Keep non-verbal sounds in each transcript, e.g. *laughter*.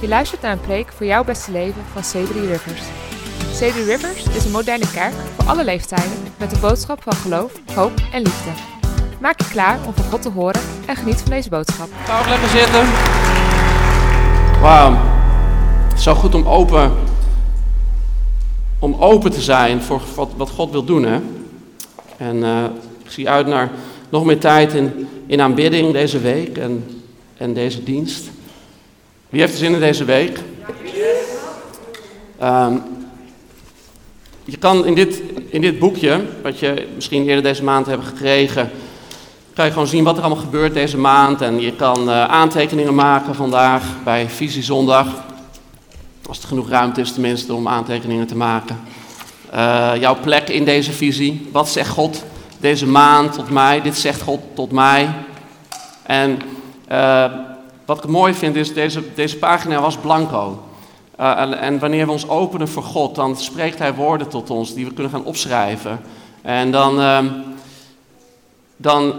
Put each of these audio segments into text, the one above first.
Je luistert naar een preek voor jouw beste leven van C3 Rivers. C3 Rivers is een moderne kerk voor alle leeftijden met een boodschap van geloof, hoop en liefde. Maak je klaar om van God te horen en geniet van deze boodschap. Ga ook lekker zitten. Wauw. Zo goed om open, om open te zijn voor wat, wat God wil doen. Hè? En eh, ik zie uit naar nog meer tijd in, in aanbidding deze week en, en deze dienst. Wie heeft er zin in deze week? Ehm, je kan in dit, in dit boekje, wat je misschien eerder deze maand hebt gekregen, kan je gewoon zien wat er allemaal gebeurt deze maand. En je kan eh, aantekeningen maken vandaag bij Visiezondag. Als er genoeg ruimte is tenminste om aantekeningen te maken. Eh, jouw plek in deze visie. Wat zegt God deze maand tot mij? Dit zegt God tot mij. En uh, wat ik mooi vind is, deze, deze pagina was blanco. Uh, en, en, wanneer we ons openen voor God, dan spreekt Hij woorden tot ons die we kunnen gaan opschrijven. En dan, uh, dan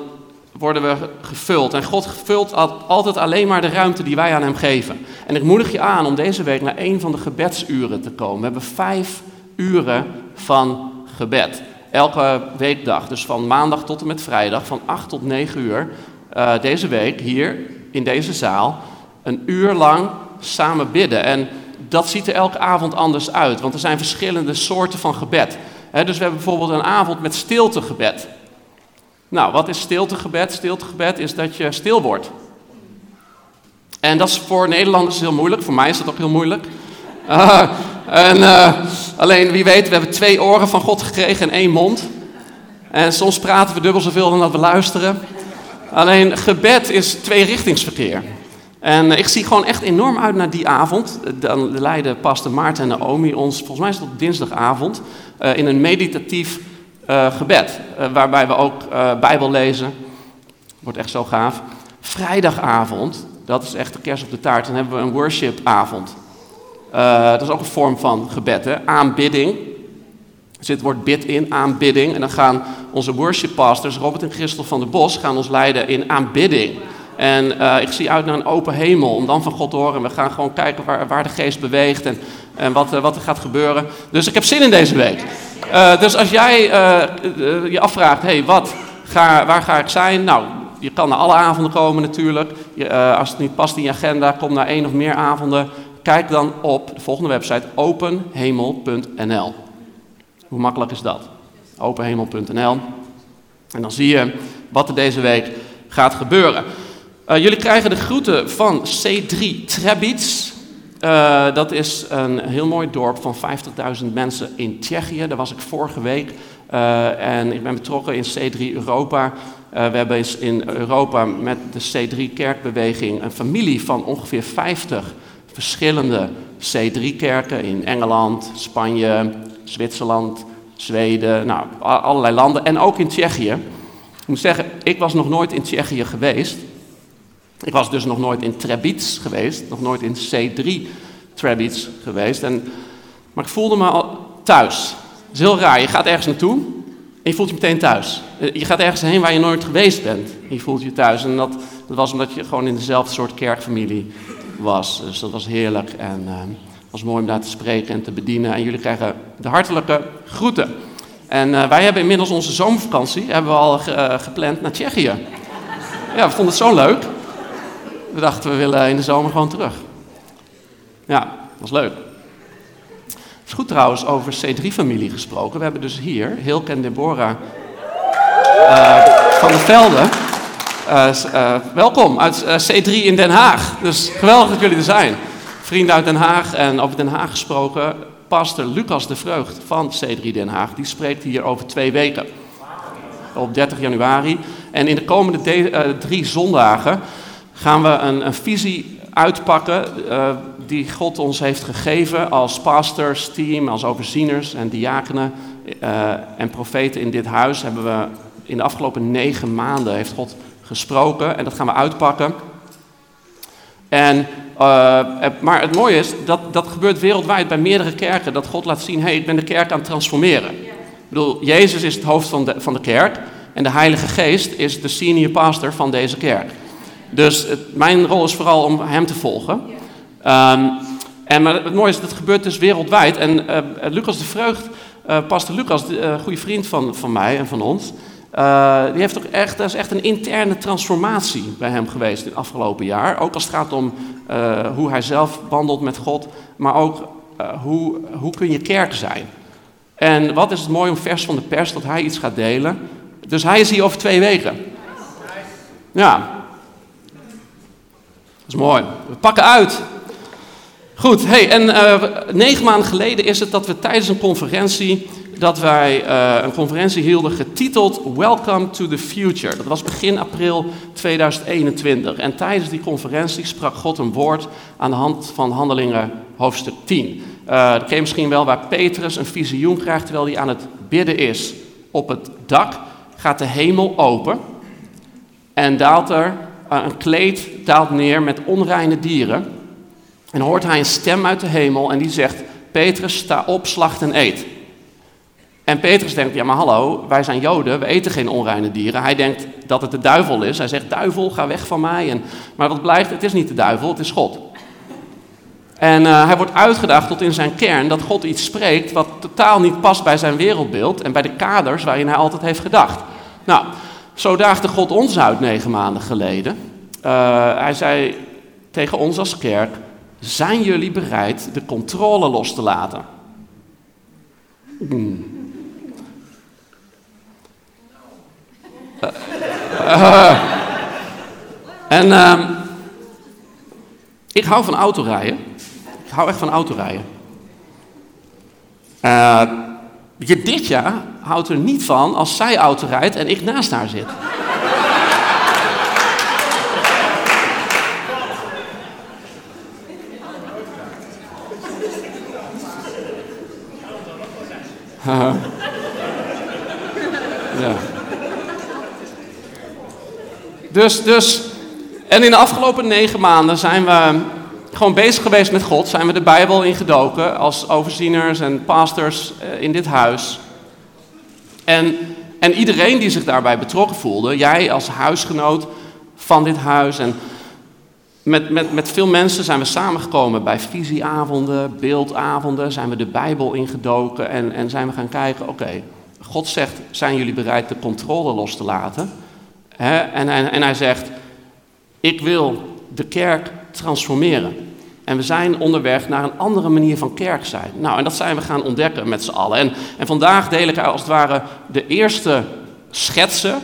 worden we gevuld. En God vult altijd alleen maar de ruimte die wij aan Hem geven. En ik moedig je aan om deze week naar een van de gebedsuren te komen. We hebben vijf uren van gebed. Elke weekdag, dus van maandag tot en met vrijdag, van 8 tot 9 uur. Uh, deze week hier in deze zaal een uur lang samen bidden. En dat ziet er elke avond anders uit, want er zijn verschillende soorten van gebed. Dus we hebben bijvoorbeeld een avond met stiltegebed. Nou, wat is stiltegebed? Stiltegebed is dat je stil wordt. En dat is voor Nederlanders heel moeilijk, voor mij is dat ook heel moeilijk. Uh, *laughs* en, uh, alleen wie weet, we hebben twee oren van God gekregen en één mond. En soms praten we dubbel zoveel dan dat we luisteren. Alleen gebed is tweerichtingsverkeer. En ik zie gewoon echt enorm uit naar die avond. Dan leiden pastor Maarten en Naomi ons, volgens mij is het op dinsdagavond, uh, in een meditatief gebed. Waarbij we ook Bijbel lezen. Wordt echt zo gaaf. Vrijdagavond, dat is echt de kerst op de taart, dan hebben we een worshipavond. dat is ook een vorm van gebed, hè? aanbidding. Er zit het woord bid in, aanbidding. En dan gaan onze worship pastors, Robert en Christel van der Bos, gaan ons leiden in aanbidding. En uh, ik zie uit naar een open hemel om dan van God te horen. We gaan gewoon kijken waar, waar de geest beweegt en, en wat, uh, wat, er gaat gebeuren. Dus ik heb zin in deze week. Uh, dus als jij je afvraagt, hey, wat, ga, waar ga ik zijn? Nou, je kan naar alle avonden komen natuurlijk. Als het niet past in je agenda, kom naar één of meer avonden. Kijk dan op de volgende website openhemel.nl. Hoe makkelijk is dat? Openhemel.nl. En dan zie je wat er deze week gaat gebeuren. Uh, jullie krijgen de groeten van C3 Trebits. Uh, dat is een heel mooi dorp van 50.000 mensen in Tsjechië. Daar was ik vorige week. Uh, en ik ben betrokken in C3 Europa. we hebben in Europa met de C3-kerkbeweging een familie van ongeveer 50 verschillende C3-kerken in Engeland, Spanje, Zwitserland, Zweden, nou, allerlei landen en ook in Tsjechië. Ik moet zeggen, ik was nog nooit in Tsjechië geweest. Ik was dus nog nooit in Trebits geweest, nog nooit in C3 Trebits geweest. En, maar ik voelde me al thuis. Dat is heel raar. Je gaat ergens naartoe en je voelt je meteen thuis. Je gaat ergens heen waar je nooit geweest bent. En je voelt je thuis. En dat, dat was omdat je gewoon in dezelfde soort kerkfamilie was. Dus dat was heerlijk. En, uh, was mooi om daar te spreken en te bedienen. En jullie krijgen de hartelijke groeten. En uh, wij hebben inmiddels onze zomervakantie hebben we al uh, gepland naar Tsjechië. Ja, we vonden het zo leuk. We dachten, we willen in de zomer gewoon terug. Ja, was leuk. Het is goed trouwens over C3-familie gesproken. We hebben dus hier Hilke en Deborah uh, van de Velden. welkom uit C3 in Den Haag. Dus geweldig dat jullie er zijn vrienden uit Den Haag en over Den Haag gesproken. Pastor Lucas de Vreugd van C3 Den Haag, die spreekt hier over twee weken. Op 30 januari. En in de komende de, uh, drie zondagen gaan we een, een visie uitpakken uh, die God ons heeft gegeven als pastors, team, als overzieners en diakenen uh, en profeten in dit huis. Hebben we in de afgelopen negen maanden heeft God gesproken en dat gaan we uitpakken. En, maar het mooie is, dat, dat gebeurt wereldwijd bij meerdere kerken, dat God laat zien, hé, hey, ik ben de kerk aan het transformeren. Ik bedoel, Jezus is het hoofd van de, van de kerk en de Heilige Geest is de senior pastor van deze kerk. Dus mijn rol is vooral om hem te volgen. Ehm, en maar het mooie is, dat gebeurt dus wereldwijd. En uh, Lucas de Vreugd, uh, pastor Lucas, een goede vriend van, van mij en van ons, die heeft toch echt, dat is echt een interne transformatie bij hem geweest in het afgelopen jaar. Ook als het gaat om hoe hij zelf wandelt met God, maar ook hoe, hoe kun je kerk zijn. En wat is het mooi om vers van de pers dat hij iets gaat delen. Dus hij is hier over twee weken. Ja. Dat is mooi. We pakken uit. Goed, hey, en uh, negen maanden geleden is het dat we tijdens een conferentie, dat wij uh, een conferentie hielden getiteld Welcome to the Future. Dat was begin april 2021. En tijdens die conferentie sprak God een woord aan de hand van Handelingen hoofdstuk 10. Uh, dat ken misschien wel waar Petrus een visioen krijgt terwijl hij aan het bidden is. Op het dak gaat de hemel open en daalt er uh, een kleed daalt neer met onreine dieren. En hoort hij een stem uit de hemel en die zegt: Petrus, sta op, slacht en eet. En Petrus denkt: Ja, maar hallo, wij zijn Joden, we eten geen onreine dieren. Hij denkt dat het de duivel is. Hij zegt: Duivel, ga weg van mij. En, maar wat blijkt, het is niet de duivel, het is God. En uh, hij wordt uitgedaagd tot in zijn kern dat God iets spreekt wat totaal niet past bij zijn wereldbeeld en bij de kaders waarin hij altijd heeft gedacht. Nou, zo daagde God ons uit negen maanden geleden. Uh, hij zei tegen ons als kerk: Zijn jullie bereid de controle los te laten? Hmm. Uh, en ehm, ik hou van autorijden. Ik hou echt van autorijden. Uh, je, dit jaar houdt er niet van als zij auto rijdt en ik naast haar zit. Ja. Dus, dus, en in de afgelopen negen maanden zijn we gewoon bezig geweest met God, zijn we de Bijbel ingedoken als overzieners en pastors eh, in dit huis. En, en iedereen die zich daarbij betrokken voelde, jij als huisgenoot van dit huis en met, met, met veel mensen zijn we samengekomen bij visieavonden, beeldavonden, zijn we de Bijbel ingedoken en, en zijn we gaan kijken, oké, God zegt, zijn jullie bereid de controle los te laten? en, hij zegt, ik wil de kerk transformeren. En we zijn onderweg naar een andere manier van kerk zijn. Nou, en dat zijn we gaan ontdekken met z'n allen. En, en vandaag deel ik als het ware de eerste schetsen,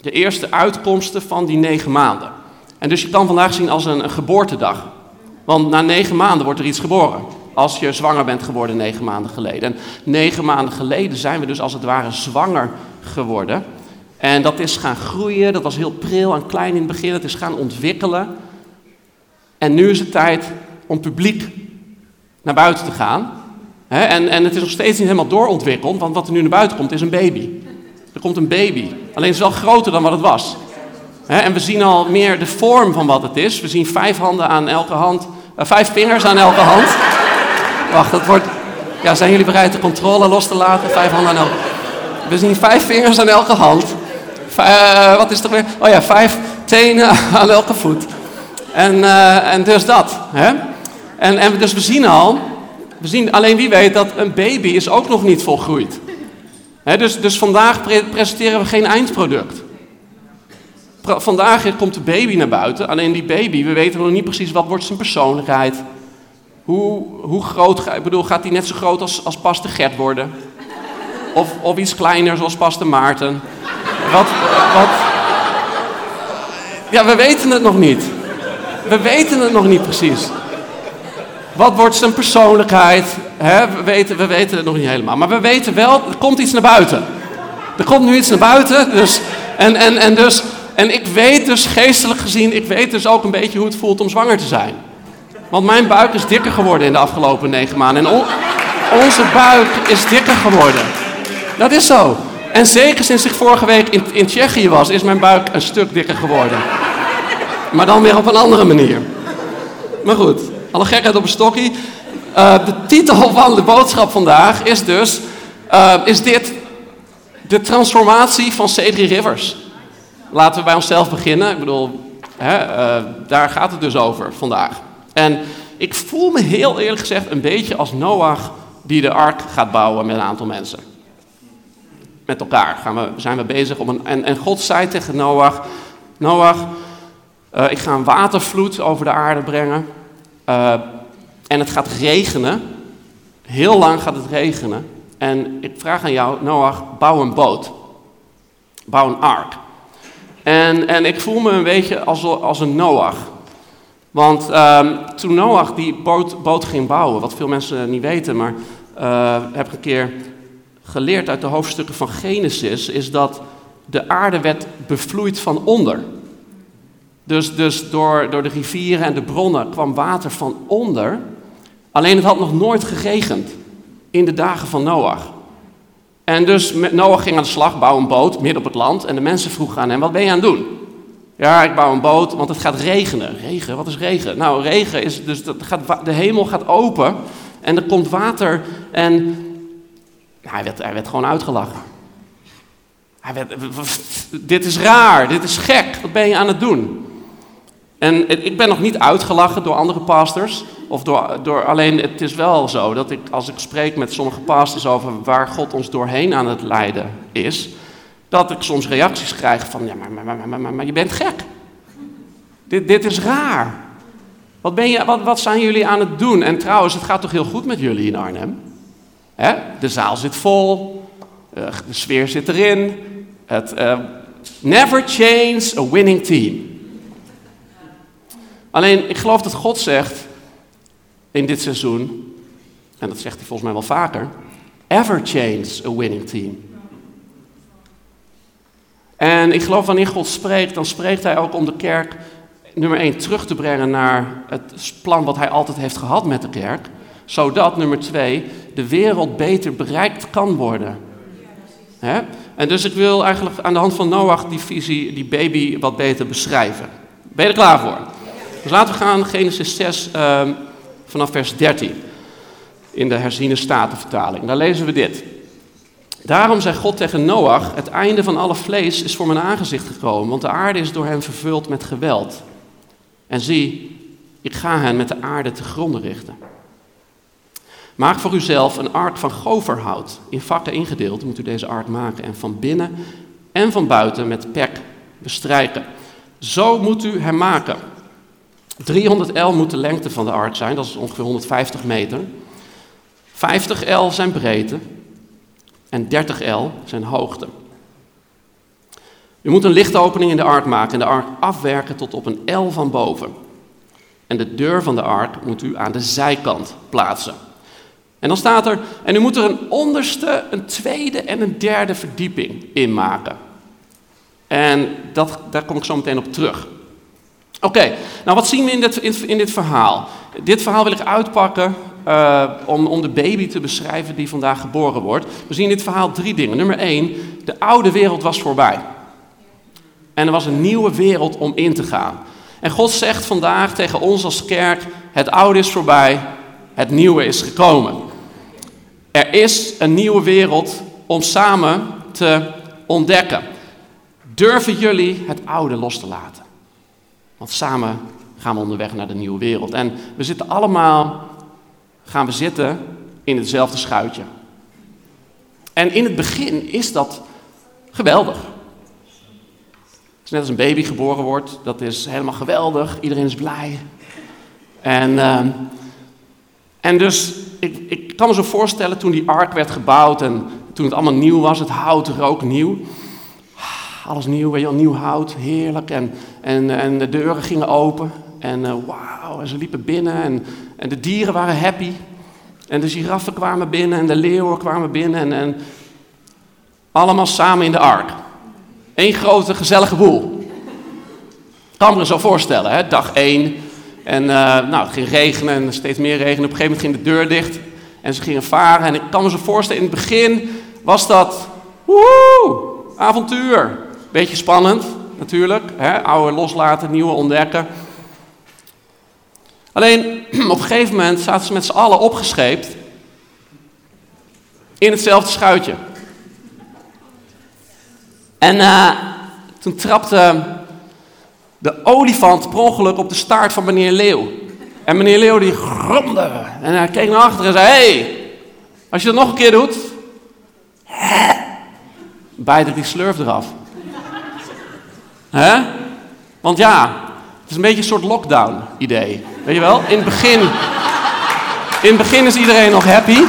de eerste uitkomsten van die negen maanden. En dus je kan vandaag zien als een, geboortedag. Want na negen maanden wordt er iets geboren. Als je zwanger bent geworden negen maanden geleden. En negen maanden geleden zijn we dus als het ware zwanger geworden. En dat is gaan groeien, dat was heel pril en klein in het begin. Het is gaan ontwikkelen. En nu is het tijd om publiek naar buiten te gaan. en, en het is nog steeds niet helemaal doorontwikkeld, want wat er nu naar buiten komt is een baby. Er komt een baby. Alleen het is wel groter dan wat het was. En we zien al meer de vorm van wat het is. We zien vijf handen aan elke hand, uh, vijf vingers aan elke hand. Wacht, dat wordt. Ja, zijn jullie bereid de controle los te laten? Vijf handen aan elke. We zien vijf vingers aan elke hand. uh, wat is er weer? Oh ja, vijf tenen *laughs* aan elke voet. En, uh, en dus dat. Hè? En, en dus we zien al, we zien, alleen wie weet dat een baby is ook nog niet volgroeid. He, dus, dus vandaag presenteren we geen eindproduct. Vandaag komt de baby naar buiten, alleen die baby, we weten nog niet precies wat wordt zijn persoonlijkheid. Hoe, hoe groot, ik bedoel, gaat hij net zo groot als, als Pastor Gert worden? Of, of iets kleiner zoals Pastor Maarten? Wat, wat... Ja, we weten het nog niet. We weten het nog niet precies. Wat wordt zijn persoonlijkheid? we, weten, we weten het nog niet helemaal. Maar we weten wel, er komt iets naar buiten. Er komt nu iets naar buiten. Dus, en, en, en, dus, en ik weet dus geestelijk gezien, ik weet dus ook een beetje hoe het voelt om zwanger te zijn. Want mijn buik is dikker geworden in de afgelopen negen maanden. En onze buik is dikker geworden. Dat is zo. En zeker sinds ik vorige week in, in Tsjechië was, is mijn buik een stuk dikker geworden. Maar dan weer op een andere manier. Maar goed, alle gekheid op een stokje. Uh, de titel van de boodschap vandaag is dus, uh, is dit de transformatie van C3 Rivers. Laten we bij onszelf beginnen. Ik bedoel, hè, uh, daar gaat het dus over vandaag. En ik voel me heel eerlijk gezegd een beetje als Noach die de ark gaat bouwen met een aantal mensen. Met elkaar gaan we, zijn we bezig om een. En, en God zei tegen Noach: Noach, uh, ik ga een watervloed over de aarde brengen. Uh, en het gaat regenen. Heel lang gaat het regenen. En ik vraag aan jou, Noach, bouw een boot. Bouw een ark. En, en ik voel me een beetje als, als een Noach. Want um, toen Noach die boot, boot, ging bouwen, wat veel mensen niet weten, maar uh, heb ik een keer geleerd uit de hoofdstukken van Genesis, is dat de aarde werd bevloeid van onder. Dus, dus door, door de rivieren en de bronnen kwam water van onder. Alleen het had nog nooit geregend in de dagen van Noach. En dus Noach ging aan de slag, bouw een boot midden op het land. En de mensen vroegen aan hem, wat ben je aan het doen? Ja, ik bouw een boot, want het gaat regenen. Regen, wat is regen? Nou, regen is dus, dat gaat, de hemel gaat open en er komt water. En hij, werd, hij werd gewoon uitgelachen. Hij werd, dit is raar, dit is gek, wat ben je aan het doen? En ik ben nog niet uitgelachen door andere pastors. Of door, door, alleen het is wel zo dat ik, als ik spreek met sommige pastors over waar God ons doorheen aan het leiden is, dat ik soms reacties krijg van, ja, maar, maar, maar, maar, maar je bent gek. Dit, dit is raar. Wat, ben je, wat, wat zijn jullie aan het doen? En trouwens, het gaat toch heel goed met jullie in Arnhem? Hè? De zaal zit vol, uh, de sfeer zit erin. Het, uh, never change a winning team. Alleen, ik geloof dat God zegt in dit seizoen, en dat zegt hij volgens mij wel vaker, ever change a winning team. En ik geloof wanneer God spreekt, dan spreekt hij ook om de kerk nummer 1 terug te brengen naar het plan wat hij altijd heeft gehad met de kerk. Zodat nummer 2 de wereld beter bereikt kan worden. Hè? En dus ik wil eigenlijk aan de hand van Noach die visie, die baby wat beter beschrijven. Ben je er klaar voor? Dus laten we gaan, Genesis 6, uh, ehm, vanaf vers 13. In de herziene statenvertaling. Daar lezen we dit. Daarom zei God tegen Noach: Het einde van alle vlees is voor mijn aangezicht gekomen, want de aarde is door hen vervuld met geweld. En zie, ik ga hen met de aarde te gronden richten. Maak voor uzelf een ark van goverhout. In vakken ingedeeld moet u deze ark maken en van binnen en van buiten met pek bestrijken. Zo moet u hem maken. 300 L moet de lengte van de ark zijn, dat is ongeveer 150 meter. 50 L zijn breedte en 30 L zijn hoogte. U moet een lichtopening in de ark maken en de ark afwerken tot op een L van boven. En de deur van de ark moet u aan de zijkant plaatsen. En dan staat er, en u moet er een onderste, een tweede en een derde verdieping in maken. En dat, daar kom ik zo meteen op terug. Oké, nou wat zien we in dit, in, dit verhaal? Dit verhaal wil ik uitpakken uh, om, om de baby te beschrijven die vandaag geboren wordt. We zien in dit verhaal drie dingen. Nummer één, de oude wereld was voorbij. En er was een nieuwe wereld om in te gaan. En God zegt vandaag tegen ons als kerk: het oude is voorbij, het nieuwe is gekomen. Er is een nieuwe wereld om samen te ontdekken. Durven jullie het oude los te laten? Want samen gaan we onderweg naar de nieuwe wereld. En we zitten allemaal, gaan we zitten in hetzelfde schuitje. En in het begin is dat geweldig. Het is net als een baby geboren wordt, dat is helemaal geweldig, iedereen is blij. En, uh, en dus, ik, ik kan me zo voorstellen toen die ark werd gebouwd en toen het allemaal nieuw was, het hout rook nieuw alles nieuw, weet je nieuw hout, heerlijk. En, en, en de deuren gingen open. En uh, wauw, en ze liepen binnen. En, en de dieren waren happy. En de giraffen kwamen binnen en de leeuwen kwamen binnen. En, en allemaal samen in de ark. Eén grote gezellige boel. Kan me zo voorstellen, hè? dag één. En uh, nou, het ging regenen en steeds meer regenen. Op een gegeven moment ging de deur dicht. En ze gingen varen. En ik kan me zo voorstellen, in het begin was dat... Woehoe, avontuur. Beetje spannend, natuurlijk. Hè? Oude loslaten, nieuwe ontdekken. Alleen *clears throat* op een gegeven moment zaten ze met z'n allen opgescheept in hetzelfde schuitje. En uh, toen trapte de olifant per ongeluk op de staart van meneer Leeuw. En meneer Leeuw die gromde. En hij keek naar achteren en zei, hey, als je dat nog een keer doet, bijt die slurf eraf. Want ja, het is een beetje een soort lockdown idee. Weet je wel? In het begin, in het begin is iedereen nog happy.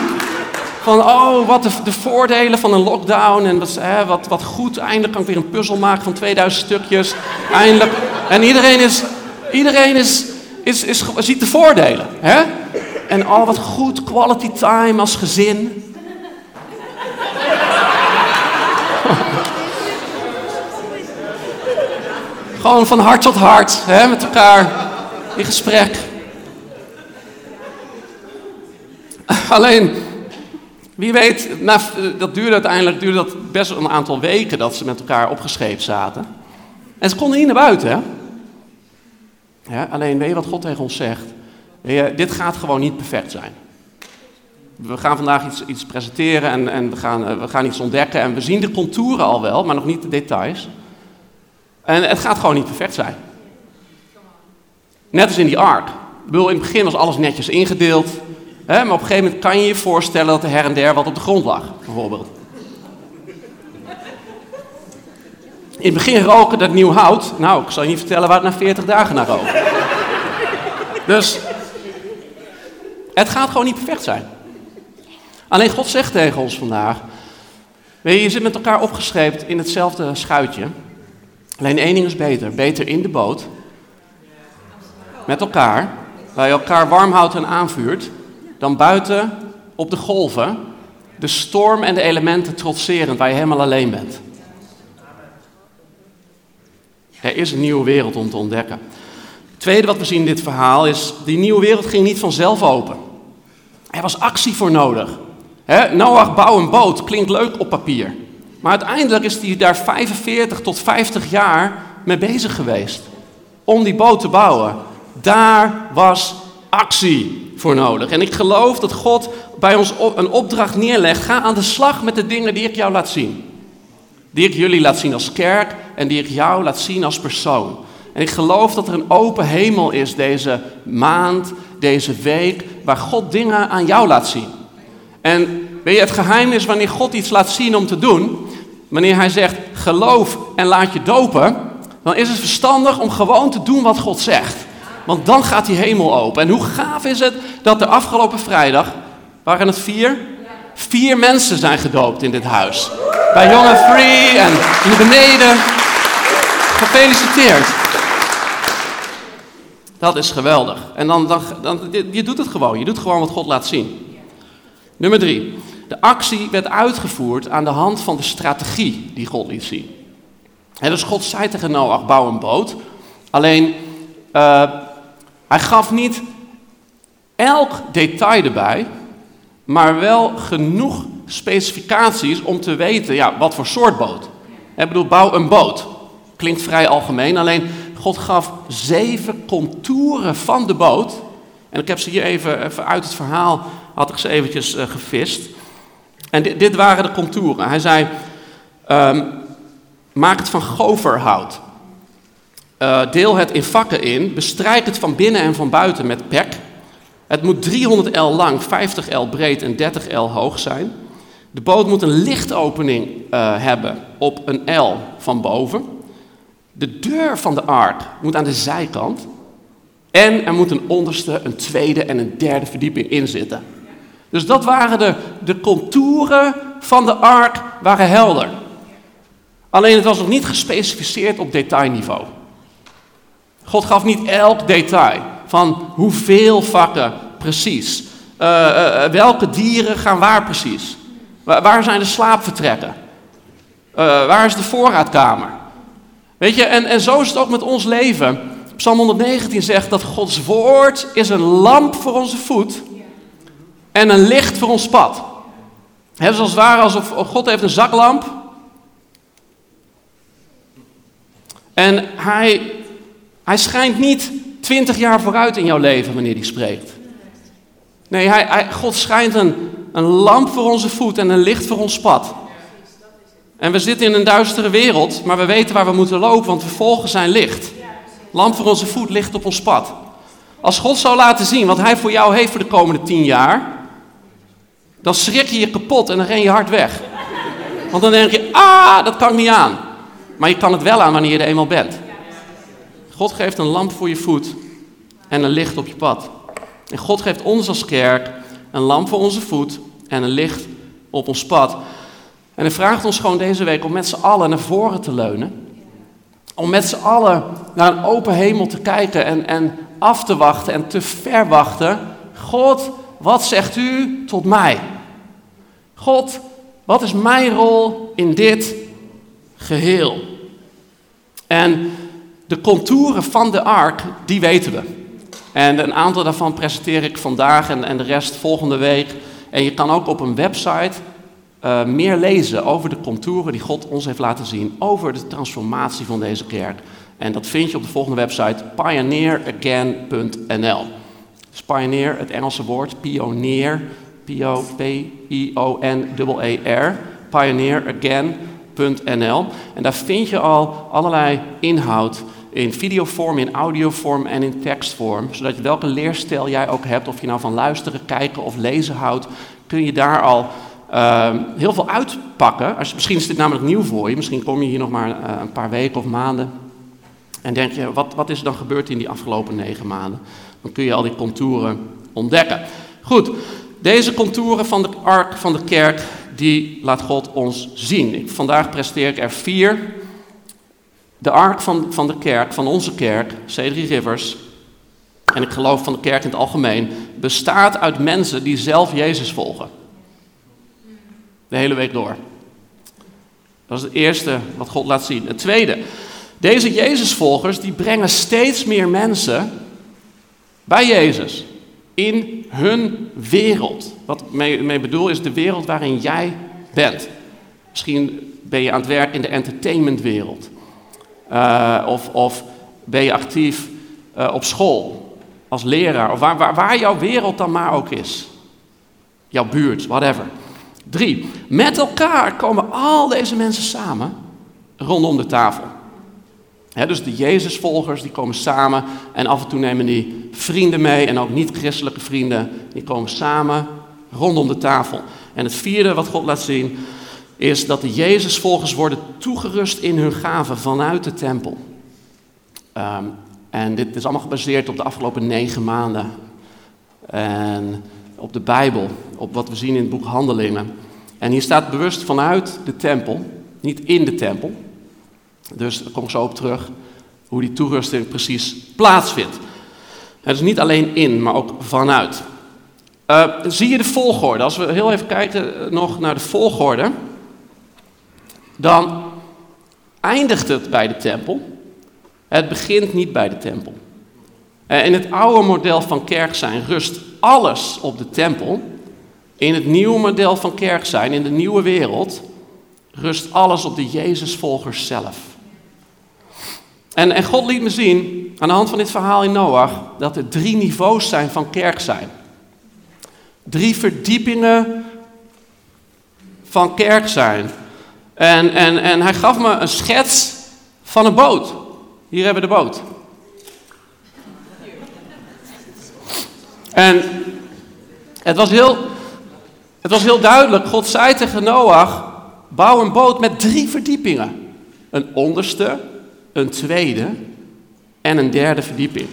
Van, oh, wat de, de voordelen van een lockdown. En wat, hè, wat, wat goed, eindelijk kan ik weer een puzzel maken van 2000 stukjes. Eindelijk. En iedereen is, iedereen is, is, is, ziet de voordelen. Hè? En oh, wat goed, quality time als gezin. Gewoon van hart tot hart, hè, met elkaar in gesprek. Alleen, wie weet, dat duurde uiteindelijk duurde dat best een aantal weken dat ze met elkaar opgescheept zaten. En ze konden niet naar buiten. Hè? Ja, alleen weet je wat God tegen ons zegt? Dit gaat gewoon niet perfect zijn. We gaan vandaag iets, iets presenteren en, en we, gaan, eh, we gaan iets ontdekken. En we zien de contouren al wel, maar nog niet de details. En het gaat gewoon niet perfect zijn. Net als in die ark. Ik bedoel, in het begin was alles netjes ingedeeld. Hè, maar op een gegeven moment kan je je voorstellen dat er her en der wat op de grond lag, bijvoorbeeld. In het begin roken dat nieuw hout. Nou, ik zal je niet vertellen waar het na 40 dagen naar rook. Dus het gaat gewoon niet perfect zijn. Alleen God zegt tegen ons vandaag: Weet je, zit met elkaar opgescheept in hetzelfde schuitje. Alleen één ding is beter: beter in de boot. Met elkaar, waar je elkaar warm houdt en aanvuurt, dan buiten op de golven, de storm en de elementen trotserend, waar je helemaal alleen bent. Er is een nieuwe wereld om te ontdekken. Het tweede wat we zien in dit verhaal is, die nieuwe wereld ging niet vanzelf open. Er was actie voor nodig. He, Noach bouw een boot, klinkt leuk op papier. Maar uiteindelijk is hij daar 45 tot 50 jaar mee bezig geweest. Om die boot te bouwen. Daar was actie voor nodig. En ik geloof dat God bij ons een opdracht neerlegt. Ga aan de slag met de dingen die ik jou laat zien. Die ik jullie laat zien als kerk en die ik jou laat zien als persoon. En ik geloof dat er een open hemel is deze maand, deze week, waar God dingen aan jou laat zien. En weet je, het geheim is wanneer God iets laat zien om te doen, wanneer Hij zegt geloof en laat je dopen, dan is het verstandig om gewoon te doen wat God zegt. Want dan gaat die hemel open. En hoe gaaf is het dat de afgelopen vrijdag, waren het vier? Vier mensen zijn gedoopt in dit huis. Bij Jonge Free en hier beneden. Gefeliciteerd. Dat is geweldig. En dan, dan, dan, je doet het gewoon. Je doet gewoon wat God laat zien. Nummer drie. De actie werd uitgevoerd aan de hand van de strategie die God liet zien. En dus God zei tegen Noach, bouw een boot. Alleen, uh, hij gaf niet elk detail erbij, maar wel genoeg specificaties om te weten ja, wat voor soort boot. Ik bedoel, bouw een boot. Klinkt vrij algemeen, alleen God gaf zeven contouren van de boot. En ik heb ze hier even, even uit het verhaal, had ik ze eventjes uh, gevist. En dit, waren de contouren. Hij zei, um, maak het van goverhout. Uh, deel het in vakken in, bestrijk het van binnen en van buiten met pek. Het moet 300 L lang, 50 L breed en 30 L hoog zijn. De boot moet een lichtopening uh, hebben op een L van boven. De deur van de ark moet aan de zijkant. En er moet een onderste, een tweede en een derde verdieping in zitten. Dus dat waren de, de contouren van de ark waren helder. Alleen het was nog niet gespecificeerd op detailniveau. God gaf niet elk detail van hoeveel vakken precies. Uh, uh, welke dieren gaan waar precies? Waar, zijn de slaapvertrekken? Uh, waar is de voorraadkamer? Weet je, en, en zo is het ook met ons leven. Psalm 119 zegt dat Gods woord is een lamp voor onze voet en een licht voor ons pad. Het is als het ware alsof God heeft een zaklamp. En hij hij schijnt niet twintig jaar vooruit in jouw leven wanneer hij spreekt. Nee, hij, hij, God schijnt een, een lamp voor onze voet en een licht voor ons pad. En we zitten in een duistere wereld, maar we weten waar we moeten lopen, want we volgen zijn licht. Lamp voor onze voet, licht op ons pad. Als God zou laten zien wat hij voor jou heeft voor de komende tien jaar, dan schrik je je kapot en dan ren je hard weg. Want dan denk je, ah, dat kan niet aan. Maar je kan het wel aan wanneer je er eenmaal bent. God geeft een lamp voor je voet en een licht op je pad. En God geeft ons als kerk een lamp voor onze voet en een licht op ons pad. En hij vraagt ons gewoon deze week om met z'n allen naar voren te leunen. Om met z'n allen naar een open hemel te kijken en, en af te wachten en te verwachten. God, wat zegt u tot mij? God, wat is mijn rol in dit geheel? En de contouren van de ark, die weten we. En een aantal daarvan presenteer ik vandaag en, en de rest volgende week. En je kan ook op een website uh, meer lezen over de contouren die God ons heeft laten zien, over de transformatie van deze kerk. En dat vind je op de volgende website, pioneeragain.nl. Pioneer, het Engelse woord, pionier, P-O-P-I-O-N-E-R, pioneeragain.nl. En daar vind je al allerlei inhoud in videovorm, in audiovorm en in tekstvorm. Zodat je welke leerstijl jij ook hebt, of je nou van luisteren, kijken of lezen houdt, kun je daar al uh, heel veel uitpakken. Als, misschien is dit namelijk nieuw voor je, misschien kom je hier nog maar uh, een paar weken of maanden. En denk je, wat, wat is er dan gebeurd in die afgelopen negen maanden? Dan kun je al die contouren ontdekken. Goed, deze contouren van de ark van de kerk, die laat God ons zien. Vandaag presteer ik er vier. De ark van, van de kerk, van onze kerk, C3 Rivers, en ik geloof van de kerk in het algemeen, bestaat uit mensen die zelf Jezus volgen. De hele week door. Dat is het eerste wat God laat zien. Het tweede, deze Jezusvolgers die brengen steeds meer mensen bij Jezus. In hun wereld. Wat ik mee, mee bedoel is de wereld waarin jij bent. Misschien ben je aan het werk in de entertainmentwereld. Uh, of, of ben je actief uh, op school als leraar. Of waar, waar, waar jouw wereld dan maar ook is. Jouw buurt, whatever. Drie, met elkaar komen al deze mensen samen rondom de tafel. dus de Jezusvolgers die komen samen en af en toe nemen die vrienden mee en ook niet-christelijke vrienden, die komen samen rondom de tafel. En het vierde wat God laat zien is dat de Jezusvolgers worden toegerust in hun gaven vanuit de tempel. Um, en dit is allemaal gebaseerd op de afgelopen negen maanden. En op de Bijbel, op wat we zien in het boek Handelingen. En hier staat bewust vanuit de tempel, niet in de tempel. Dus daar kom ik zo op terug, hoe die toerusting precies plaatsvindt. Het is niet alleen in, maar ook vanuit. Uh, zie je de volgorde? Als we heel even kijken nog naar de volgorde, dan eindigt het bij de tempel. Het begint niet bij de tempel. Uh, in het oude model van kerk zijn rust alles op de tempel. In het nieuwe model van kerk zijn, in de nieuwe wereld, rust alles op de Jezusvolgers zelf. En, en God liet me zien, aan de hand van dit verhaal in Noach, dat er drie niveaus zijn van kerk zijn. Drie verdiepingen van kerk zijn. En, en, en hij gaf me een schets van een boot. Hier hebben we de boot. En het was heel, het was heel duidelijk. God zei tegen Noach, bouw een boot met drie verdiepingen. Een onderste, een tweede en een derde verdieping.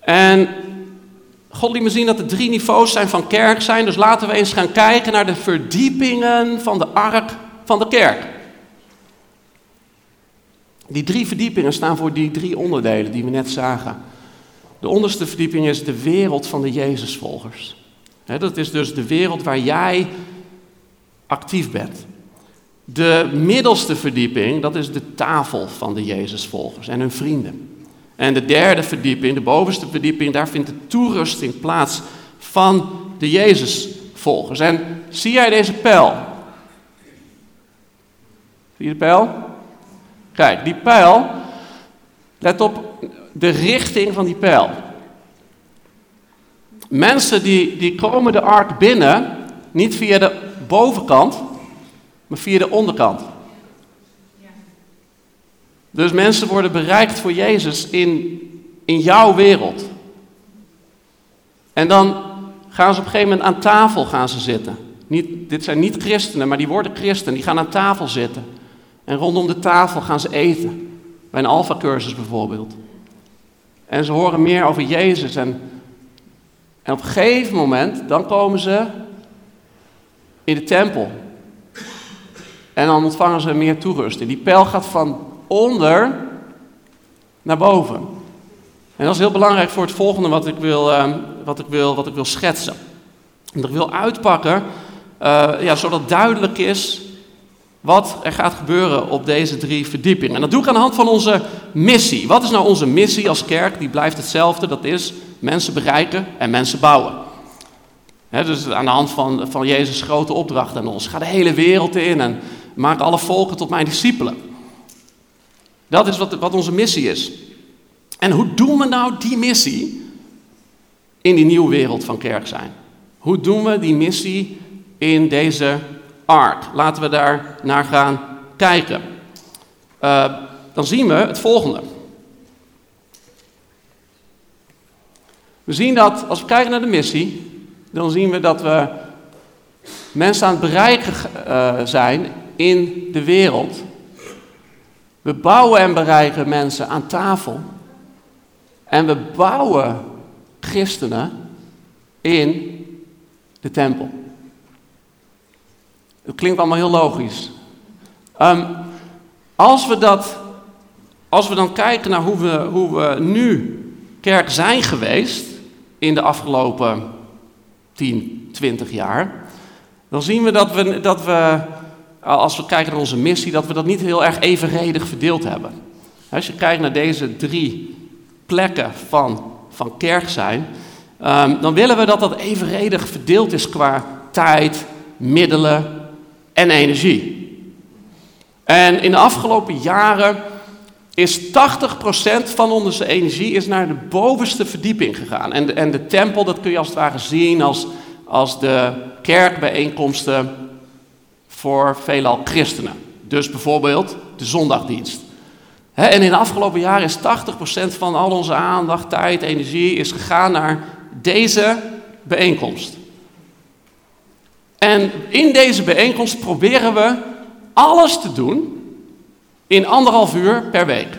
En God liet me zien dat er drie niveaus zijn van kerk zijn. Dus laten we eens gaan kijken naar de verdiepingen van de ark van de kerk. Die drie verdiepingen staan voor die drie onderdelen die we net zagen. De onderste verdieping is de wereld van de Jezusvolgers. dat is dus de wereld waar jij actief bent. De middelste verdieping, dat is de tafel van de Jezusvolgers en hun vrienden. En de derde verdieping, de bovenste verdieping, daar vindt de toerusting plaats van de Jezusvolgers. En zie jij deze pijl? Zie je de pijl? Kijk, die pijl, let op de richting van die pijl. Mensen die, die komen de ark binnen, niet via de bovenkant, maar via de onderkant. Dus mensen worden bereikt voor Jezus in, in jouw wereld. En dan gaan ze op een gegeven moment aan tafel gaan ze zitten. Niet, dit zijn niet christenen, maar die worden christen. Die gaan aan tafel zitten. En rondom de tafel gaan ze eten. Bij een alfa-cursus bijvoorbeeld. En ze horen meer over Jezus. En, en op een gegeven moment, dan komen ze in de tempel. En dan ontvangen ze meer toerusting. Die pijl gaat van onder naar boven. En dat is heel belangrijk voor het volgende wat ik wil, uh, wat ik wil, wat ik wil schetsen. En ik wil uitpakken, uh, ja, zodat duidelijk is wat er gaat gebeuren op deze drie verdiepingen. En dat doe ik aan de hand van onze missie. Wat is nou onze missie als kerk? Die blijft hetzelfde. Dat is mensen bereiken en mensen bouwen. dus aan de hand van, van Jezus' grote opdracht aan ons. Ga de hele wereld in en maak alle volken tot mijn discipelen. Dat is wat, wat onze missie is. En hoe doen we nou die missie in die nieuwe wereld van kerk zijn? Hoe doen we die missie in deze ark? Laten we daar naar gaan kijken. Uh, dan zien we het volgende. We zien dat, als we kijken naar de missie, dan zien we dat we mensen aan het bereiken uh, zijn in de wereld. We bouwen en bereiken mensen aan tafel. En we bouwen christenen in de tempel. Het klinkt allemaal heel logisch. Um, als, we dat, als we dan kijken naar hoe we, hoe we nu kerk zijn geweest in de afgelopen 10, 20 jaar, dan zien we dat we, dat we, als we kijken naar onze missie, dat we dat niet heel erg evenredig verdeeld hebben. Als je kijkt naar deze drie plekken van, van kerk zijn, um, dan willen we dat dat evenredig verdeeld is qua tijd, middelen en energie. En in de afgelopen jaren is 80% van onze energie is naar de bovenste verdieping gegaan. En de, en de tempel, dat kun je als het ware zien als, als de kerkbijeenkomsten voor veelal christenen. Dus bijvoorbeeld de zondagdienst en in de afgelopen jaren is 80% van al onze aandacht, tijd, energie is gegaan naar deze bijeenkomst. En in deze bijeenkomst proberen we alles te doen in anderhalf uur per week.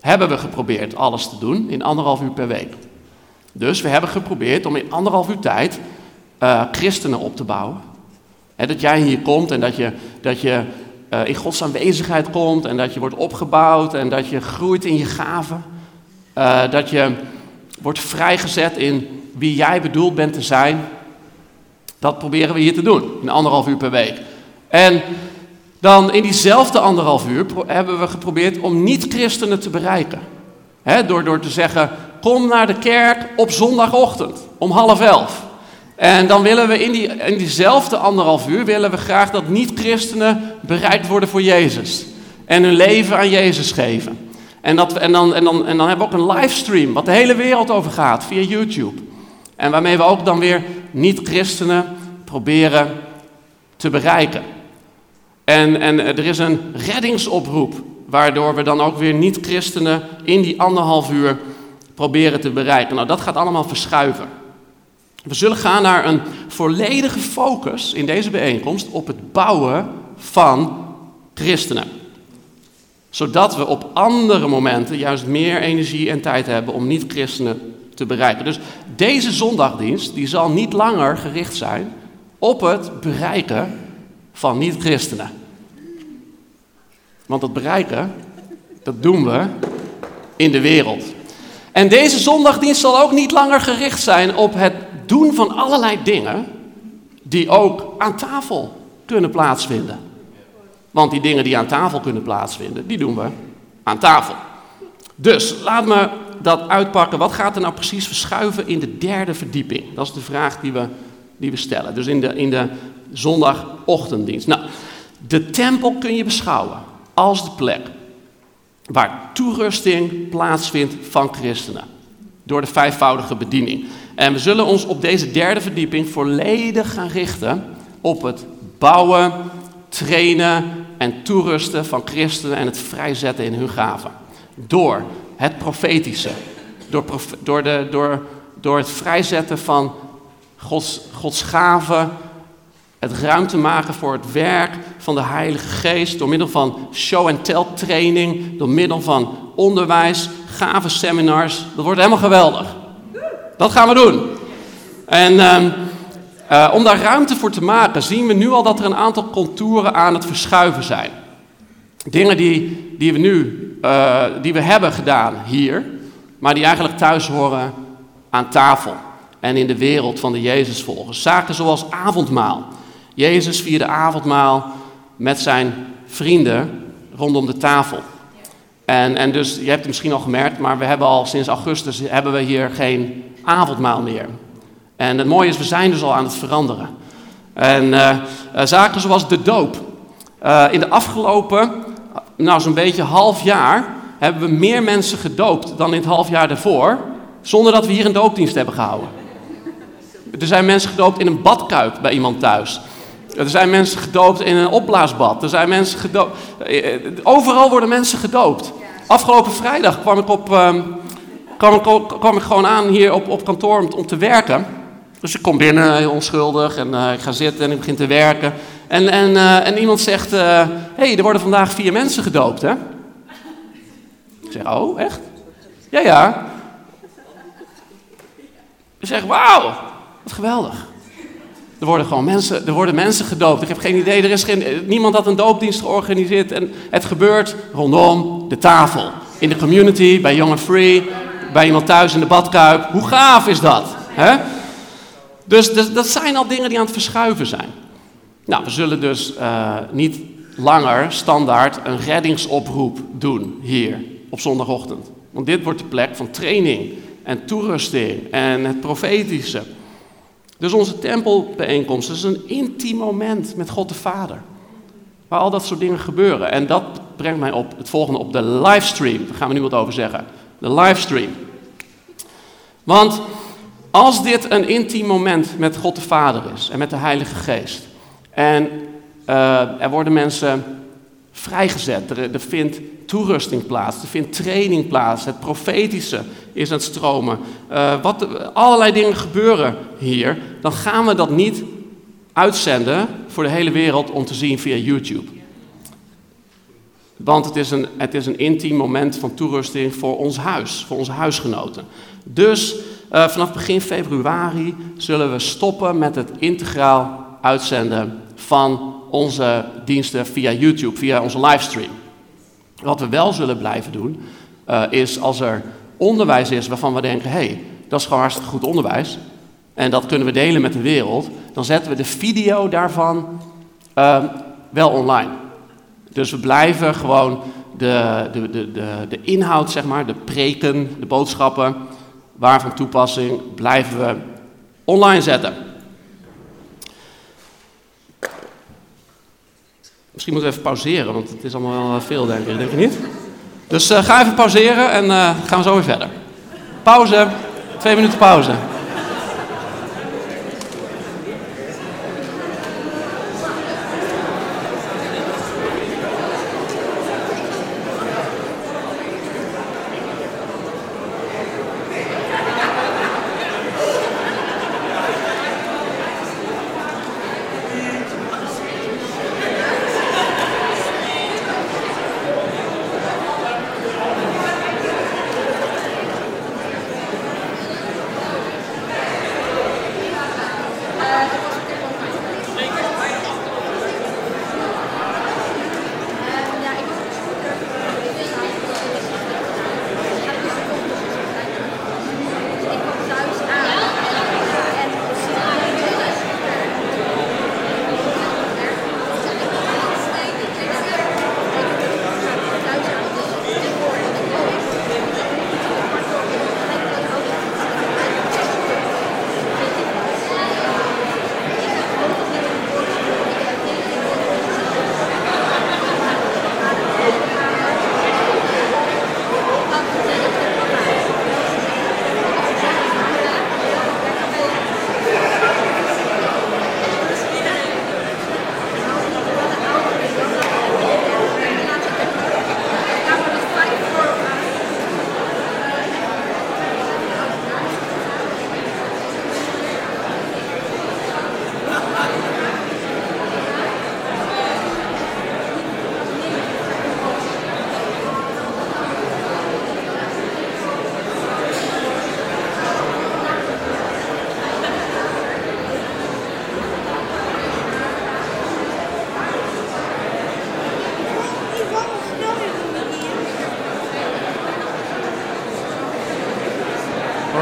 Hebben we geprobeerd alles te doen in anderhalf uur per week. Dus we hebben geprobeerd om in anderhalf uur tijd uh, christenen op te bouwen. Dat jij hier komt en dat je, dat je uh, in Gods aanwezigheid komt en dat je wordt opgebouwd en dat je groeit in je gaven. Uh, dat je wordt vrijgezet in wie jij bedoeld bent te zijn. Dat proberen we hier te doen, in anderhalf uur per week. En dan in diezelfde anderhalf uur hebben we geprobeerd om niet-christenen te bereiken. door, door te zeggen, kom naar de kerk op zondagochtend om half elf. En dan willen we in, die, in diezelfde anderhalf uur willen we graag dat niet-christenen bereikt worden voor Jezus. En hun leven aan Jezus geven. En, dat, en, dan, en, dan, en dan hebben we ook een livestream, wat de hele wereld over gaat, via YouTube. En waarmee we ook dan weer niet-christenen proberen te bereiken. En, en er is een reddingsoproep, waardoor we dan ook weer niet-christenen in die anderhalf uur proberen te bereiken. Nou, dat gaat allemaal verschuiven. We zullen gaan naar een volledige focus in deze bijeenkomst op het bouwen van christenen. Zodat we op andere momenten juist meer energie en tijd hebben om niet-christenen te bereiken. Dus deze zondagdienst die zal niet langer gericht zijn op het bereiken van niet-christenen. Want dat bereiken, dat doen we in de wereld. En deze zondagdienst zal ook niet langer gericht zijn op het doen van allerlei dingen die ook aan tafel kunnen plaatsvinden. Want die dingen die aan tafel kunnen plaatsvinden, die doen we aan tafel. Dus laat me dat uitpakken. Wat gaat er nou precies verschuiven in de derde verdieping? Dat is de vraag die we, die we stellen. Dus in de, in de zondagochtenddienst. Nou, de tempel kun je beschouwen als de plek waar toerusting plaatsvindt van christenen. Door de vijfvoudige bediening. En we zullen ons op deze derde verdieping volledig gaan richten op het bouwen, trainen en toerusten van christenen en het vrijzetten in hun gaven. Door het profetische, door, door, de, door door het vrijzetten van Gods, Gods gaven, het ruimte maken voor het werk van de Heilige Geest, door middel van show-and-tell training, door middel van onderwijs, gave seminars. Dat wordt helemaal geweldig. Dat gaan we doen. En ehm, eh, om daar ruimte voor te maken, zien we nu al dat er een aantal contouren aan het verschuiven zijn. Dingen die, die we nu, uh, die we hebben gedaan hier, maar die eigenlijk thuis horen aan tafel en in de wereld van de Jezusvolgers. Zaken zoals avondmaal. Jezus vierde avondmaal met zijn vrienden rondom de tafel. En, en dus, je hebt het misschien al gemerkt, maar we hebben al sinds augustus hebben we hier geen avondmaal meer. En het mooie is, we zijn dus al aan het veranderen. En uh, zaken zoals de doop. Uh, in de afgelopen, nou zo'n beetje half jaar, hebben we meer mensen gedoopt dan in het half jaar daarvoor, zonder dat we hier een doopdienst hebben gehouden. Er zijn mensen gedoopt in een badkuip bij iemand thuis. Er zijn mensen gedoopt in een opblaasbad. Er zijn mensen gedoopt. Overal worden mensen gedoopt. Afgelopen vrijdag kwam ik, op, uh, kwam ik, kwam ik gewoon aan hier op, op kantoor om, om te werken. Dus ik kom binnen, onschuldig, en uh, ik ga zitten en ik begin te werken. En, en, uh, en iemand zegt, hé, uh, hey, er worden vandaag vier mensen gedoopt, hè? Ik zeg, oh, echt? Ja, ja. Ik zeg, wauw, wat geweldig. Er worden gewoon mensen, er worden mensen gedoopt. Ik heb geen idee, er is geen, niemand had een doopdienst georganiseerd. En het gebeurt rondom de tafel. In de community, bij Young and Free, bij iemand thuis in de badkuip. Hoe gaaf is dat? Dus, dat zijn al dingen die aan het verschuiven zijn. Nou, we zullen dus uh, niet langer standaard een reddingsoproep doen hier op zondagochtend. Want dit wordt de plek van training en toerusting en het profetische. Dus onze tempelbijeenkomst is een intiem moment met God de Vader. Waar al dat soort dingen gebeuren. En dat brengt mij op het volgende, op de livestream. Daar gaan we nu wat over zeggen. De livestream. Want als dit een intiem moment met God de Vader is en met de Heilige Geest. En uh, er worden mensen vrijgezet, er, vindt toerusting plaats, er vindt training plaats, het profetische is aan het stromen. Uh, wat, allerlei dingen gebeuren hier. Dan gaan we dat niet uitzenden voor de hele wereld om te zien via YouTube. Want het is, een, het is een intiem moment van toerusting voor ons huis, voor onze huisgenoten. Dus uh, vanaf begin februari zullen we stoppen met het integraal uitzenden van onze diensten via YouTube, via onze livestream. Wat we wel zullen blijven doen, uh, is als er onderwijs is waarvan we denken, hé, hey, dat is gewoon hartstikke goed onderwijs, en dat kunnen we delen met de wereld, dan zetten we de video daarvan uh, wel online. Dus we blijven gewoon de, de, de, de, de inhoud, zeg maar, de preken, de boodschappen, waarvan toepassing, blijven we online zetten. Misschien moeten we even pauzeren, want het is allemaal wel veel, denk ik. Denk je niet? Dus uh, ga even pauzeren en uh, gaan we zo weer verder. Pauze. Twee minuten pauze.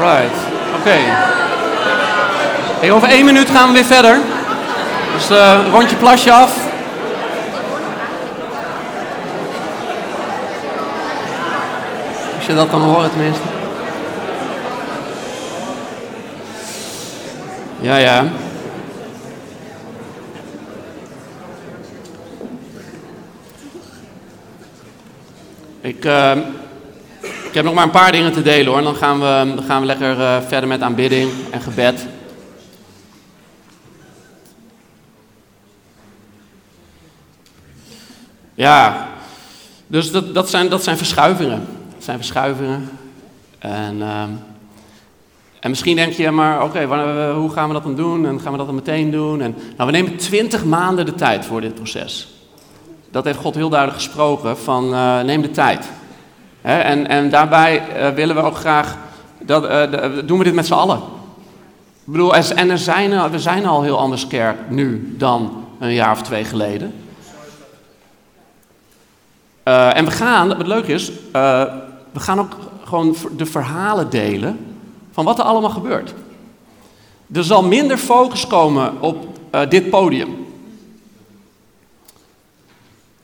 Oké. Hey, over één minuut gaan we weer verder. Dus uh, rondje plasje af. Als je dat kan horen tenminste. Ja, ja. Ik, uh, ik heb nog maar een paar dingen te delen hoor. Dan gaan we, dan gaan we lekker uh, verder met aanbidding en gebed. Ja, dus dat, dat, zijn, dat zijn verschuivingen. Dat zijn verschuivingen. En, uh, en misschien denk je, maar oké, okay, hoe gaan we dat dan doen? En gaan we dat dan meteen doen? En, nou, we nemen twintig maanden de tijd voor dit proces. Dat heeft God heel duidelijk gesproken van uh, neem de tijd. En, en daarbij uh, willen we ook graag, dat, uh, doen we dit met z'n allen. Ik bedoel, en er zijn, we zijn al heel anders kerk nu dan een jaar of twee geleden. En we gaan, wat leuk is, we gaan ook gewoon de verhalen delen van wat er allemaal gebeurt. Er zal minder focus komen op dit podium.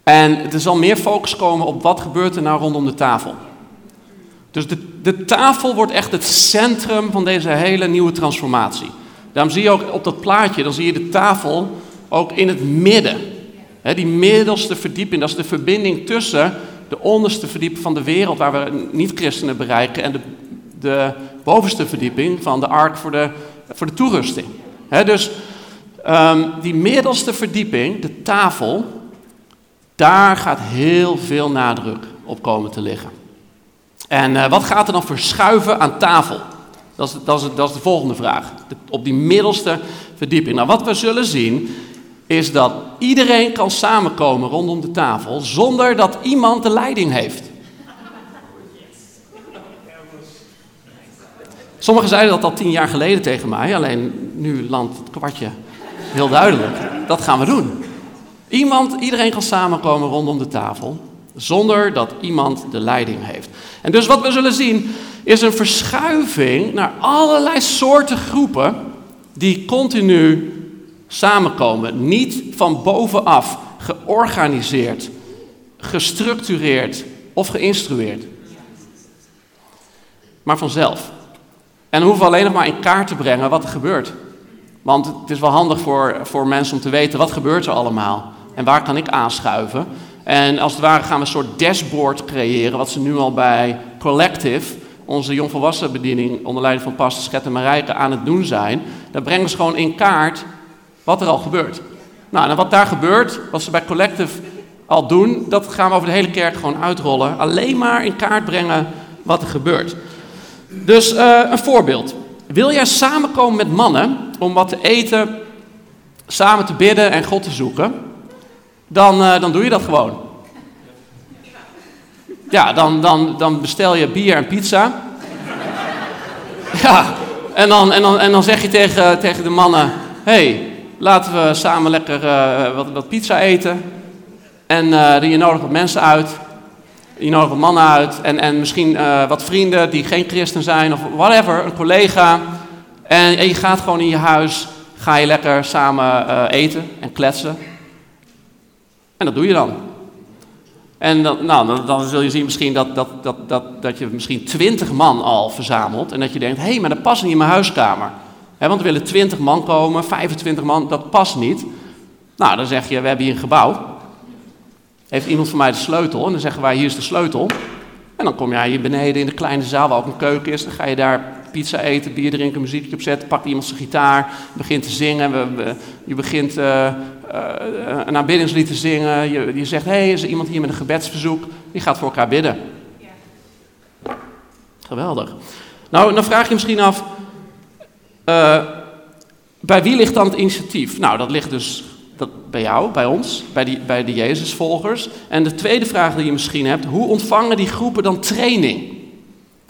En er zal meer focus komen op wat gebeurt er nou rondom de tafel. Dus de, de tafel wordt echt het centrum van deze hele nieuwe transformatie. Daarom zie je ook op dat plaatje, dan zie je de tafel ook in het midden die middelste verdieping, dat is de verbinding tussen de onderste verdieping van de wereld, waar we niet-christenen bereiken, en de, de, bovenste verdieping van de ark voor de, voor de toerusting. dus um, die middelste verdieping, de tafel, daar gaat heel veel nadruk op komen te liggen. En uh, wat gaat er dan verschuiven aan tafel? Dat is, dat is, dat is de volgende vraag. Op die middelste verdieping. Nou, wat we zullen zien is dat iedereen kan samenkomen rondom de tafel zonder dat iemand de leiding heeft. Sommigen zeiden dat al tien jaar geleden tegen mij, alleen nu landt het kwartje heel duidelijk. Dat gaan we doen. Iemand, iedereen kan samenkomen rondom de tafel zonder dat iemand de leiding heeft. En dus wat we zullen zien is een verschuiving naar allerlei soorten groepen die continu samenkomen. Niet van bovenaf georganiseerd, gestructureerd of geïnstrueerd. Maar vanzelf. En we hoeven alleen nog maar in kaart te brengen wat er gebeurt. Want het is wel handig voor, voor mensen om te weten wat gebeurt er allemaal. En waar kan ik aanschuiven. En als het ware gaan we een soort dashboard creëren, wat ze nu al bij Collective, onze jongvolwassen bediening onder leiding van pastor Schet en Marijke aan het doen zijn. Daar brengen ze gewoon in kaart wat er al gebeurt. Nou, en wat daar gebeurt, wat ze bij Collective al doen, dat gaan we over de hele kerk gewoon uitrollen. Alleen maar in kaart brengen wat er gebeurt. Dus uh, een voorbeeld. Wil jij samenkomen met mannen om wat te eten, samen te bidden en God te zoeken? Dan, uh, dan doe je dat gewoon. Ja, dan, dan, dan bestel je bier en pizza. Ja, en dan, en dan, en dan zeg je tegen, tegen de mannen: hey, laten we samen lekker uh, wat, wat, pizza eten. En uh, je nodigt wat mensen uit. Je nodigt wat mannen uit. En, en misschien wat vrienden die geen christen zijn of whatever, een collega. En, en je gaat gewoon in je huis, ga je lekker samen eten en kletsen. En dat doe je dan. En dan, nou, dan, zul je zien misschien dat, dat, dat, dat, dat je misschien twintig man al verzamelt. En dat je denkt, hé, hey, maar dat past niet in mijn huiskamer want er willen 20 man komen, 25 man, dat past niet. Nou, dan zeg je, we hebben hier een gebouw. Heeft iemand van mij de sleutel? En dan zeggen wij, hier is de sleutel. En dan kom jij hier beneden in de kleine zaal, waar ook een keuken is. Dan ga je daar pizza eten, bier drinken, muziekje opzetten. Pakt iemand zijn gitaar, begint te zingen. We, je begint uh, uh, een aanbiddingslied te zingen. Je, je zegt, hé, hey, is er iemand hier met een gebedsverzoek? Die gaat voor elkaar bidden. Ja. Geweldig. Nou, dan vraag je misschien af, uh, bij wie ligt dan het initiatief? Nou, dat ligt dus dat, bij jou, bij ons, bij, die, bij de Jezusvolgers. En de tweede vraag die je misschien hebt, hoe ontvangen die groepen dan training?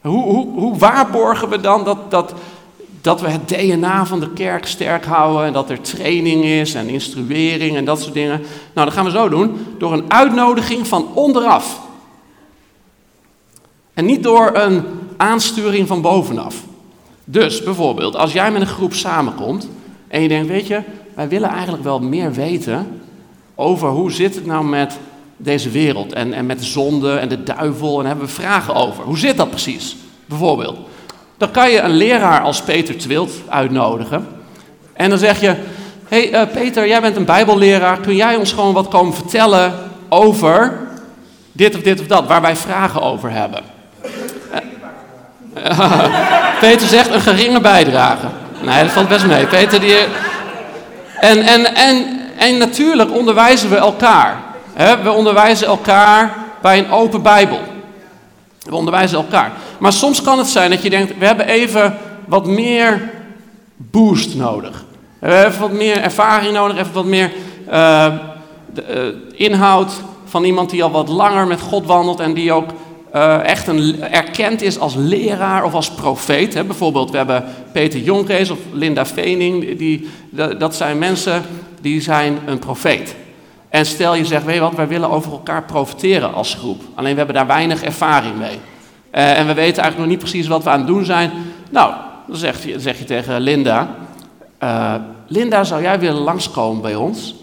Hoe, hoe, hoe waarborgen we dan dat, dat, dat we het DNA van de kerk sterk houden en dat er training is en instruering en dat soort dingen? Nou, dat gaan we zo doen, door een uitnodiging van onderaf. En niet door een aansturing van bovenaf. Dus bijvoorbeeld, als jij met een groep samenkomt en je denkt, weet je, wij willen eigenlijk wel meer weten over hoe zit het nou met deze wereld en, en met de zonde en de duivel en hebben we vragen over. Hoe zit dat precies? Bijvoorbeeld. Dan kan je een leraar als Peter Twilt uitnodigen. En dan zeg je, hey, uh, Peter, jij bent een bijbelleraar, kun jij ons gewoon wat komen vertellen over dit of dit of dat, waar wij vragen over hebben? *laughs* Peter zegt een geringe bijdrage. Nee, dat valt best mee. Peter die... En, en, en, en natuurlijk onderwijzen we elkaar. We onderwijzen elkaar bij een open Bijbel. We onderwijzen elkaar. Maar soms kan het zijn dat je denkt, we hebben even wat meer boost nodig. We hebben even wat meer ervaring nodig, even wat meer de, uh, inhoud van iemand die al wat langer met God wandelt en die ook uh, echt een, erkend is als leraar of als profeet. Hè. Bijvoorbeeld, we hebben Peter Jonkrees of Linda Vening. Die, dat zijn mensen die zijn een profeet. En stel je zegt, weet wat, wij willen over elkaar profiteren als groep. Alleen we hebben daar weinig ervaring mee. Uh, en we weten eigenlijk nog niet precies wat we aan het doen zijn. Nou, dan zeg je, zeg je tegen Linda, uh, Linda, zou jij willen langskomen bij ons?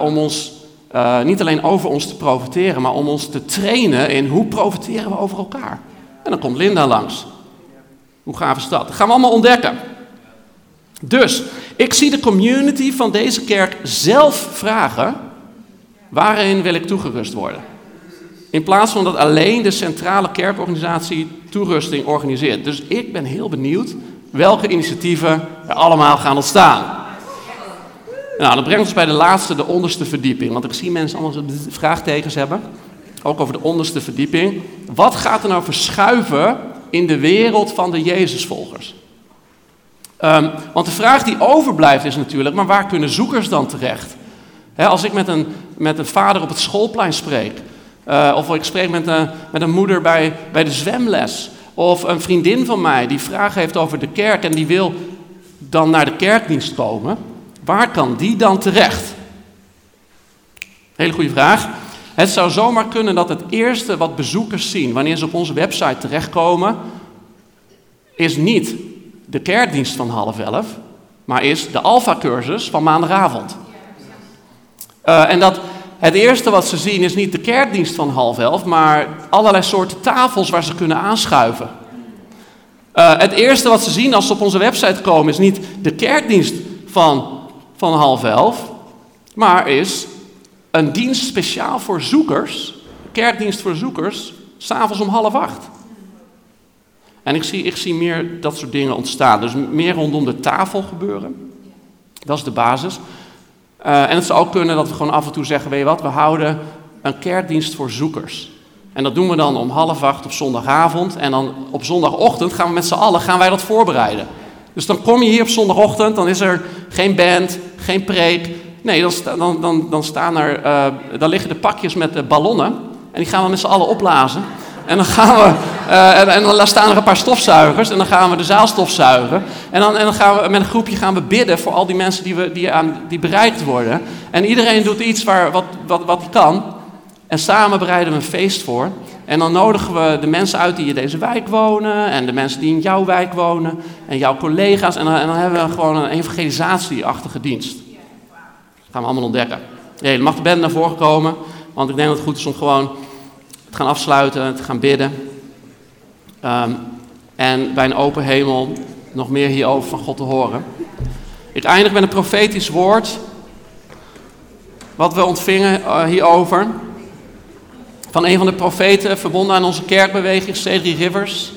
Om ons uh, niet alleen over ons te profiteren, maar om ons te trainen in hoe profiteren we over elkaar. En dan komt Linda langs. Hoe gaaf is dat? Dat gaan we allemaal ontdekken. Dus, ik zie de community van deze kerk zelf vragen, waarin wil ik toegerust worden? In plaats van dat alleen de centrale kerkorganisatie toerusting organiseert. Dus ik ben heel benieuwd welke initiatieven er allemaal gaan ontstaan. Nou, dat brengt ons bij de laatste, de onderste verdieping. Want ik zie mensen allemaal vraagtekens hebben. Ook over de onderste verdieping. Wat gaat er nou verschuiven in de wereld van de Jezusvolgers? Um, want de vraag die overblijft is natuurlijk, maar waar kunnen zoekers dan terecht? als ik met een, met een vader op het schoolplein spreek, uh, of ik spreek met een, met een moeder bij, bij de zwemles, of een vriendin van mij die vragen heeft over de kerk en die wil dan naar de kerkdienst komen, Waar kan die dan terecht? Hele goede vraag. Het zou zomaar kunnen dat het eerste wat bezoekers zien wanneer ze op onze website terechtkomen, is niet de kerkdienst van half elf, maar is de alfa-cursus van maandagavond. Uh, en dat het eerste wat ze zien is niet de kerkdienst van half elf, maar allerlei soorten tafels waar ze kunnen aanschuiven. Uh, het eerste wat ze zien als ze op onze website komen is niet de kerkdienst van van half elf, maar is een dienst speciaal voor zoekers, kerkdienst voor zoekers, s'avonds om half acht. En ik zie, ik zie meer dat soort dingen ontstaan. Dus meer rondom de tafel gebeuren. Dat is de basis. Uh, en het zou ook kunnen dat we gewoon af en toe zeggen: Weet je wat, we houden een kerkdienst voor zoekers. En dat doen we dan om half acht op zondagavond. En dan op zondagochtend gaan we met z'n allen gaan wij dat voorbereiden. Dus dan kom je hier op zondagochtend, dan is er geen band, geen preek. Nee, dan, dan, dan, dan, staan er, uh, dan liggen de pakjes met de ballonnen. En die gaan we met z'n allen opblazen. En dan gaan we, uh, en, en, staan er een paar stofzuigers en dan gaan we de zaal stofzuigen. En dan, en dan gaan we met een groepje gaan we bidden voor al die mensen die, we, die, aan, die bereikt worden. En iedereen doet iets waar, wat, wat, wat hij kan. En samen bereiden we een feest voor. En dan nodigen we de mensen uit die in deze wijk wonen. En de mensen die in jouw wijk wonen. En jouw collega's. En dan, en dan hebben we gewoon een evangelisatieachtige dienst. Gaan we allemaal ontdekken. Nee, dan mag de band naar voren komen. Want ik denk dat het goed is om gewoon te gaan afsluiten. Te gaan bidden. Um, en bij een open hemel nog meer hierover van God te horen. Ik eindig met een profetisch woord. Wat we ontvingen uh, hierover van een van de profeten verbonden aan onze kerkbeweging, Cedric Rivers.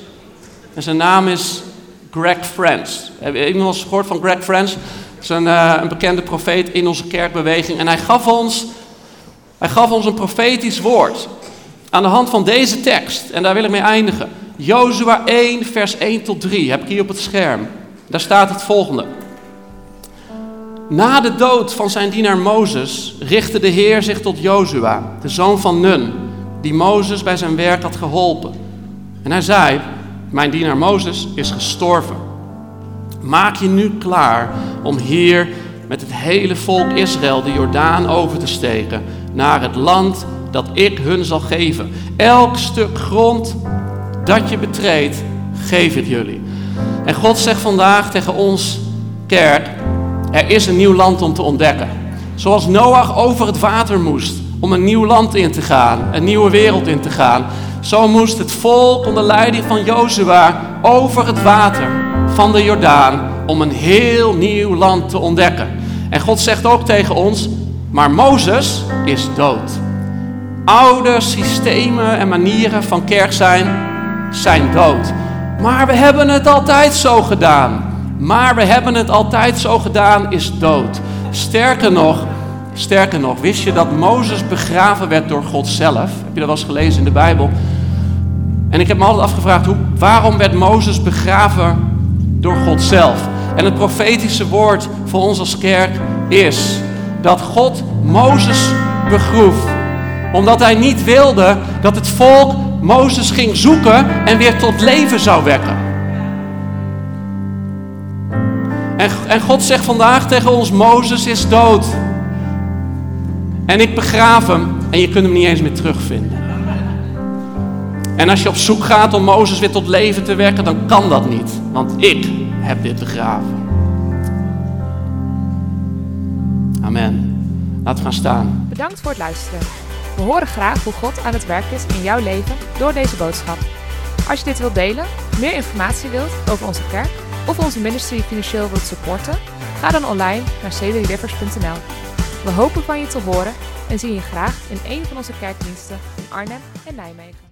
En zijn naam is Greg Friends. Heb je iemand gehoord van Greg Friends? Dat is een, uh, een, bekende profeet in onze kerkbeweging. En hij gaf, ons, hij gaf ons een profetisch woord. Aan de hand van deze tekst. En daar wil ik mee eindigen. Jozua 1, vers 1 tot 3. Heb ik hier op het scherm. Daar staat het volgende. Na de dood van zijn dienaar Mozes richtte de Heer zich tot Jozua, de zoon van Nun die Mozes bij zijn werk had geholpen. En hij zei: Mijn dienaar Mozes is gestorven. Maak je nu klaar om hier met het hele volk Israël de Jordaan over te steken naar het land dat ik hun zal geven. Elk stuk grond dat je betreedt, geef ik jullie. En God zegt vandaag tegen ons, kerk, er is een nieuw land om te ontdekken. Zoals Noach over het water moest om een nieuw land in te gaan, een nieuwe wereld in te gaan. Zo moest het volk onder leiding van Jozua over het water van de Jordaan om een heel nieuw land te ontdekken. En God zegt ook tegen ons, maar Mozes is dood. Oude systemen en manieren van kerk zijn, zijn dood. Maar we hebben het altijd zo gedaan. Maar we hebben het altijd zo gedaan is dood. Sterker nog, sterker nog, wist je dat Mozes begraven werd door God zelf? Heb je dat wel eens gelezen in de Bijbel? En ik heb me altijd afgevraagd, hoe, waarom werd Mozes begraven door God zelf? En het profetische woord voor ons als kerk is dat God Mozes begroef. Omdat hij niet wilde dat het volk Mozes ging zoeken en weer tot leven zou wekken. En, en God zegt vandaag tegen ons, Mozes is dood. En ik begraaf hem en je kunt hem niet eens meer terugvinden. En als je op zoek gaat om Mozes weer tot leven te wekken, dan kan dat niet. Want ik heb dit begraven. Amen. Laten we gaan staan. Bedankt voor het luisteren. We horen graag hoe God aan het werk is in jouw leven door deze boodschap. Als je dit wilt delen, meer informatie wilt over onze kerk of onze ministry financieel wilt supporten, ga dan online naar cdrivers.nl. We hopen van je te horen en zien je graag in een van onze kerkdiensten in Arnhem en Nijmegen.